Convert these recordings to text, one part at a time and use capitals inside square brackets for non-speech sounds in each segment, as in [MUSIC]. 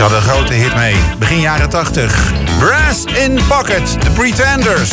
ze hadden een grote hit mee. Begin jaren 80. Brass in Pocket, The Pretenders.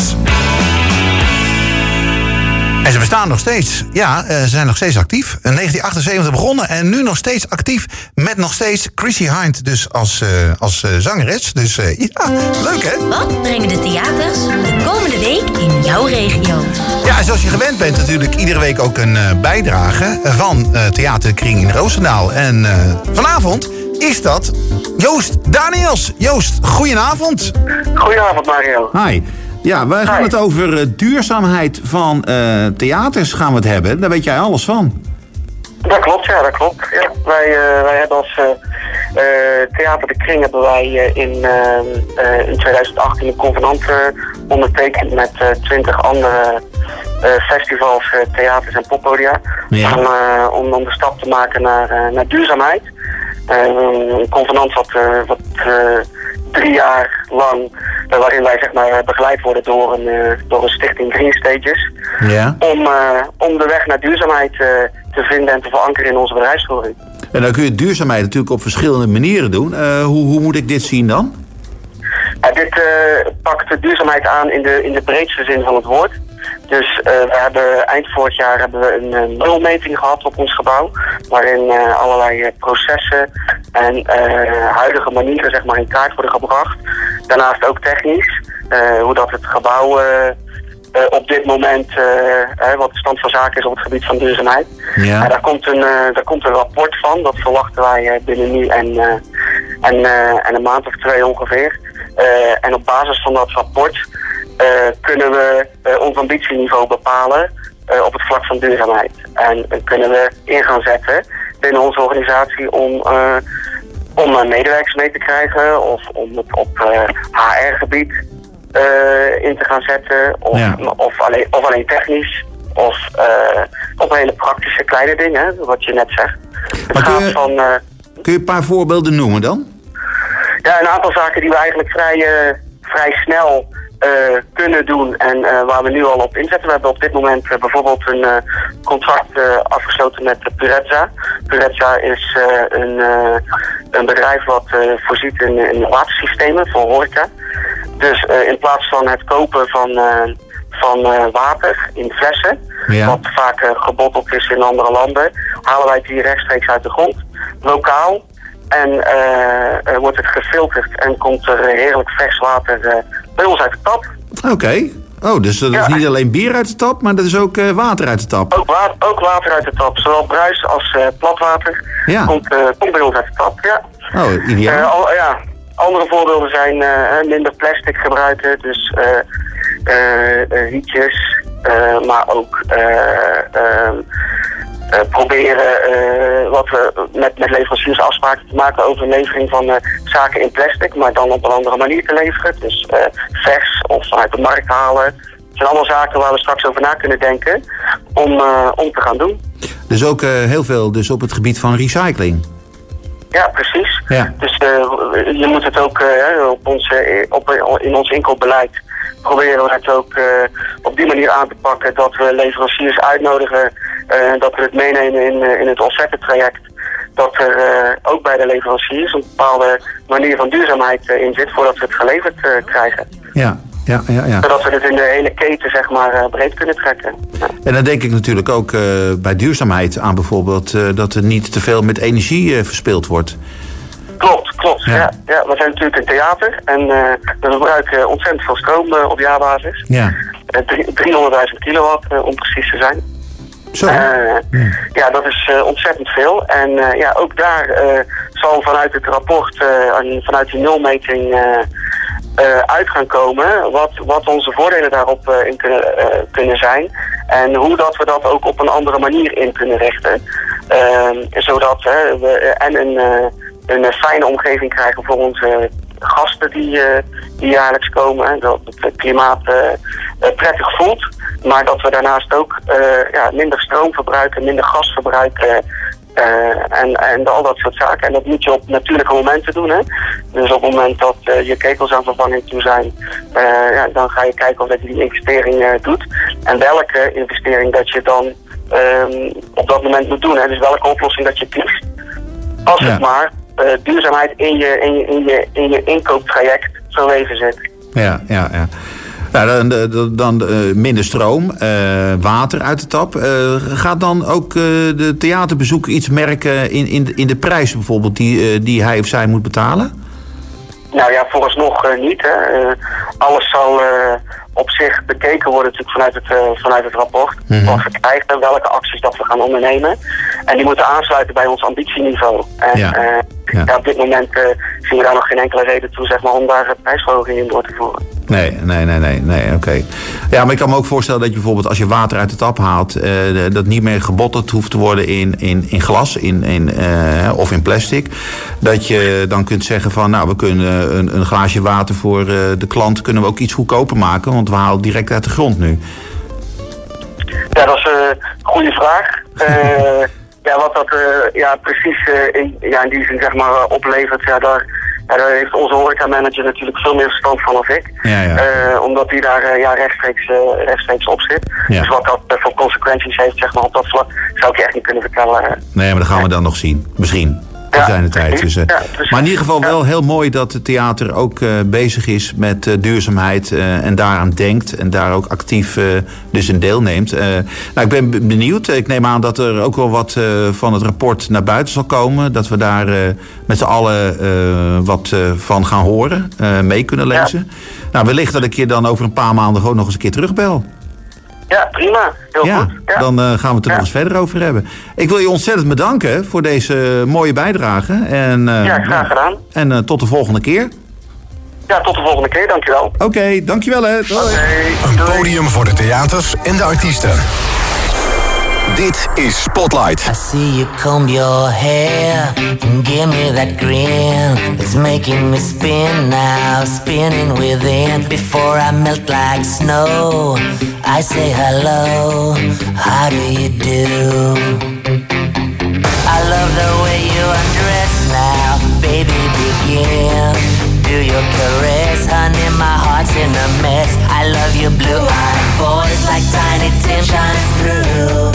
En ze bestaan nog steeds. Ja, eh, ze zijn nog steeds actief. In 1978 begonnen en nu nog steeds actief. Met nog steeds Chrissy Hind dus als, uh, als uh, zangeres. Dus ja, leuk hè? Wat brengen de theaters de komende week in jouw regio? Ja, zoals je gewend bent natuurlijk iedere week ook een bijdrage van Theaterkring in Roosendaal. En vanavond is dat Joost Daniels. Joost, goedenavond. Goedenavond Mario. Hi. Ja, wij gaan het over uh, duurzaamheid van uh, theaters gaan we het hebben. Daar weet jij alles van. Dat klopt, ja, dat klopt. Ja, wij, uh, wij hebben als Theater de Kring hebben wij in, in 2018 een convenant ondertekend met twintig andere festivals, theaters en poppodia. Ja. Om, om, om de stap te maken naar, naar duurzaamheid. Een convenant wat, wat drie jaar lang, waarin wij zeg maar, begeleid worden door een, door een stichting Green Stages. Ja. Om, om de weg naar duurzaamheid te vinden en te verankeren in onze bedrijfsvoering. En dan kun je duurzaamheid natuurlijk op verschillende manieren doen. hoe, hoe moet ik dit zien dan? dit pakt de duurzaamheid aan in de, in de breedste zin van het woord. Dus uh, we hebben eind vorig jaar hebben we een, een nulmeting gehad op ons gebouw. Waarin uh, allerlei processen en huidige manieren zeg maar, in kaart worden gebracht. Daarnaast ook technisch. hoe dat het gebouw op dit moment, wat de stand van zaken is op het gebied van duurzaamheid. Ja. daar, komt een, daar komt een rapport van. Dat verwachten wij binnen nu en, en, en een maand of twee ongeveer. en op basis van dat rapport kunnen we uh, ons ambitieniveau bepalen uh, op het vlak van duurzaamheid. En kunnen we in gaan zetten binnen onze organisatie om, om medewerkers mee te krijgen of om het op HR-gebied in te gaan zetten of, ja. of, alleen, of alleen technisch of op hele praktische kleine dingen, wat je net zegt. Het gaat je, van, kun je een paar voorbeelden noemen dan? Ja, een aantal zaken die we eigenlijk vrij, vrij snel uh, kunnen doen en uh, waar we nu al op inzetten. We hebben op dit moment uh, bijvoorbeeld een contract afgesloten met Purezza. Purezza is een, een bedrijf wat voorziet in, in watersystemen voor horeca. Dus in plaats van het kopen van, van water in flessen, ja. wat vaak gebotteld is in andere landen, halen wij het hier rechtstreeks uit de grond, lokaal. En wordt het gefilterd en komt er heerlijk vers water bij ons uit de tap. Oké. Oh, dus dat is niet alleen bier uit de tap, maar dat is ook uh, water uit de tap. Ook, wa ook, water uit de tap. Zowel bruis als uh, platwater ja. komt, uh, komt bij ons uit de tap, ja. Oh, ideaal. Al, ja. Andere voorbeelden zijn minder plastic gebruiken, dus rietjes, maar ook ehm, uh, proberen uh, wat we met, met leveranciers afspraken te maken over levering van uh, zaken in plastic, maar dan op een andere manier te leveren. Dus vers of vanuit de markt halen. Het zijn allemaal zaken waar we straks over na kunnen denken om, om te gaan doen. Dus ook heel veel dus op het gebied van recycling. Ja, precies. Ja. Dus je moet het ook op ons, op, in ons inkoopbeleid proberen we het ook op die manier aan te pakken dat we leveranciers uitnodigen dat we het meenemen in, uh, in het offerte-traject. Dat er uh, ook bij de leveranciers een bepaalde manier van duurzaamheid in zit voordat we het geleverd krijgen. Ja, ja, ja, ja. Zodat we het in de hele keten zeg maar, breed kunnen trekken. Ja. En dan denk ik natuurlijk ook bij duurzaamheid aan bijvoorbeeld dat er niet te veel met energie verspild wordt. Klopt, klopt. Ja. ja. Ja, we zijn natuurlijk een theater en we gebruiken ontzettend veel stroom op jaarbasis. Ja. 300.000 kilowatt om precies te zijn. Uh, ja, dat is uh, ontzettend veel. En uh, ja, ook daar zal vanuit het rapport en vanuit die nulmeting uit gaan komen wat, wat onze voordelen daarop in kunnen, kunnen zijn. En hoe dat we dat ook op een andere manier in kunnen richten. Zodat we en een, een fijne omgeving krijgen voor onze gasten die, die jaarlijks komen. Dat het klimaat prettig voelt. Maar dat we daarnaast ook uh, ja, minder stroom verbruiken, minder gas verbruiken. Uh, en, en al dat soort zaken. En dat moet je op natuurlijke momenten doen. Hè? Dus op het moment dat uh, je kekels aan vervanging toe zijn, ja, dan ga je kijken of dat je die investering doet. En welke investering dat je dan um, op dat moment moet doen. Hè? Dus welke oplossing dat je kiest. Als het maar eh, duurzaamheid in je, in, je, in, je, in je inkooptraject verweven zit. Ja, ja, ja. Nou, dan, dan, dan uh, minder stroom, uh, water uit de tap. Uh, gaat dan ook de theaterbezoeker iets merken in, in, in de prijs bijvoorbeeld die, die hij of zij moet betalen? Nou ja, vooralsnog niet. Hè. alles zal op zich bekeken worden natuurlijk vanuit het, vanuit het rapport. Mm -hmm. Wat we krijgen en welke acties dat we gaan ondernemen. En die moeten aansluiten bij ons ambitieniveau. En, ja. Ja. ja. op dit moment zien we daar nog geen enkele reden toe zeg maar, om daar prijsverhoging in door te voeren. Nee, nee, nee, nee, nee oké. Okay. Ja, maar ik kan me ook voorstellen dat je bijvoorbeeld als je water uit de tap haalt, uh, dat niet meer gebotteld hoeft te worden in, in, in glas in, in, uh, of in plastic. Dat je dan kunt zeggen van, nou, we kunnen een, een glaasje water voor de klant kunnen we ook iets goedkoper maken, want we halen direct uit de grond nu. Ja, dat is een goede vraag. [LAUGHS] ja, wat dat ja, precies in, ja, in die zin zeg maar oplevert, ja, daar ja, daar heeft onze horecamanager natuurlijk veel meer verstand van dan ik. Ja, ja. Uh, omdat hij daar uh, ja, rechtstreeks, uh, rechtstreeks op zit. Dus wat dat voor consequenties heeft zeg maar, op dat vlak, zou ik je echt niet kunnen vertellen. Nee, maar dat gaan we dan nog zien. Misschien. Ja, zijn tijd. Ja, dus, maar in ieder geval wel heel mooi dat het theater ook uh, bezig is met uh, duurzaamheid en daaraan denkt en daar ook actief dus in deelneemt. nou, ik ben benieuwd. Ik neem aan dat er ook wel wat van het rapport naar buiten zal komen. Dat we daar met z'n allen wat van gaan horen, mee kunnen lezen. Nou, wellicht dat ik je dan over een paar maanden gewoon nog eens een keer terugbel. Ja, prima. Heel ja, goed. Ja. Dan uh, gaan we het er nog eens verder over hebben. Ik wil je ontzettend bedanken voor deze mooie bijdrage. En, uh, ja, graag gedaan. En uh, tot de volgende keer. Ja, tot de volgende keer. Dankjewel. Oké, okay, dankjewel hè. Doei. Okay, Een podium voor de theaters en de artiesten. Dit is Spotlight. I see you comb your hair and give me that grin. It's making me spin now, spinning within. Before I melt like snow, I say hello. How do you do? I love the way you undress now, baby. Begin. Do your caress, honey. My heart's in a mess. I love your blue-eyed voice like tiny Tim shines through.